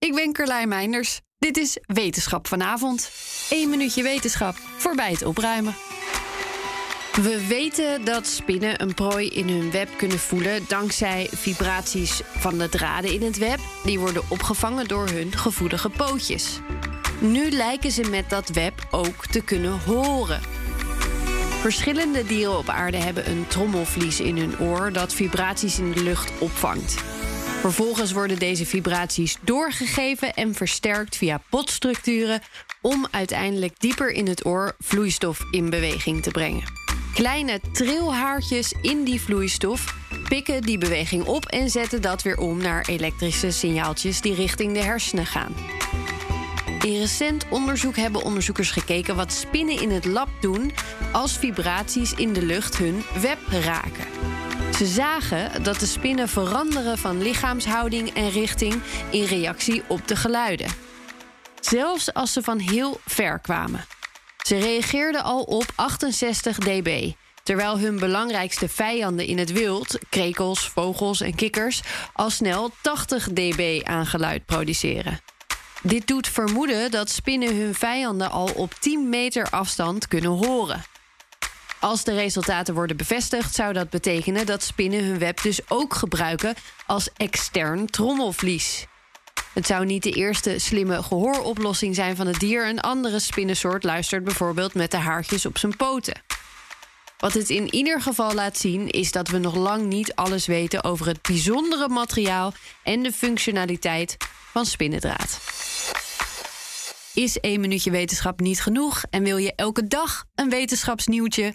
Ik ben Carlijn Meinders. Dit is Wetenschap vanavond. Eén minuutje wetenschap voorbij het opruimen. We weten dat spinnen een prooi in hun web kunnen voelen dankzij vibraties van de draden in het web. Die worden opgevangen door hun gevoelige pootjes. Nu lijken ze met dat web ook te kunnen horen. Verschillende dieren op aarde hebben een trommelvlies in hun oor dat vibraties in de lucht opvangt. Vervolgens worden deze vibraties doorgegeven en versterkt via potstructuren om uiteindelijk dieper in het oor vloeistof in beweging te brengen. Kleine trilhaartjes in die vloeistof pikken die beweging op en zetten dat weer om naar elektrische signaaltjes die richting de hersenen gaan. In recent onderzoek hebben onderzoekers gekeken wat spinnen in het lab doen als vibraties in de lucht hun web raken. Ze zagen dat de spinnen veranderen van lichaamshouding en richting in reactie op de geluiden. Zelfs als ze van heel ver kwamen. Ze reageerden al op 68 dB, terwijl hun belangrijkste vijanden in het wild, krekels, vogels en kikkers, al snel 80 dB aan geluid produceren. Dit doet vermoeden dat spinnen hun vijanden al op 10 meter afstand kunnen horen. Als de resultaten worden bevestigd, zou dat betekenen dat spinnen hun web dus ook gebruiken als extern trommelvlies. Het zou niet de eerste slimme gehooroplossing zijn van het dier. Een andere spinnensoort luistert bijvoorbeeld met de haartjes op zijn poten. Wat het in ieder geval laat zien, is dat we nog lang niet alles weten over het bijzondere materiaal en de functionaliteit van spinnendraad. Is één minuutje wetenschap niet genoeg en wil je elke dag een wetenschapsnieuwtje?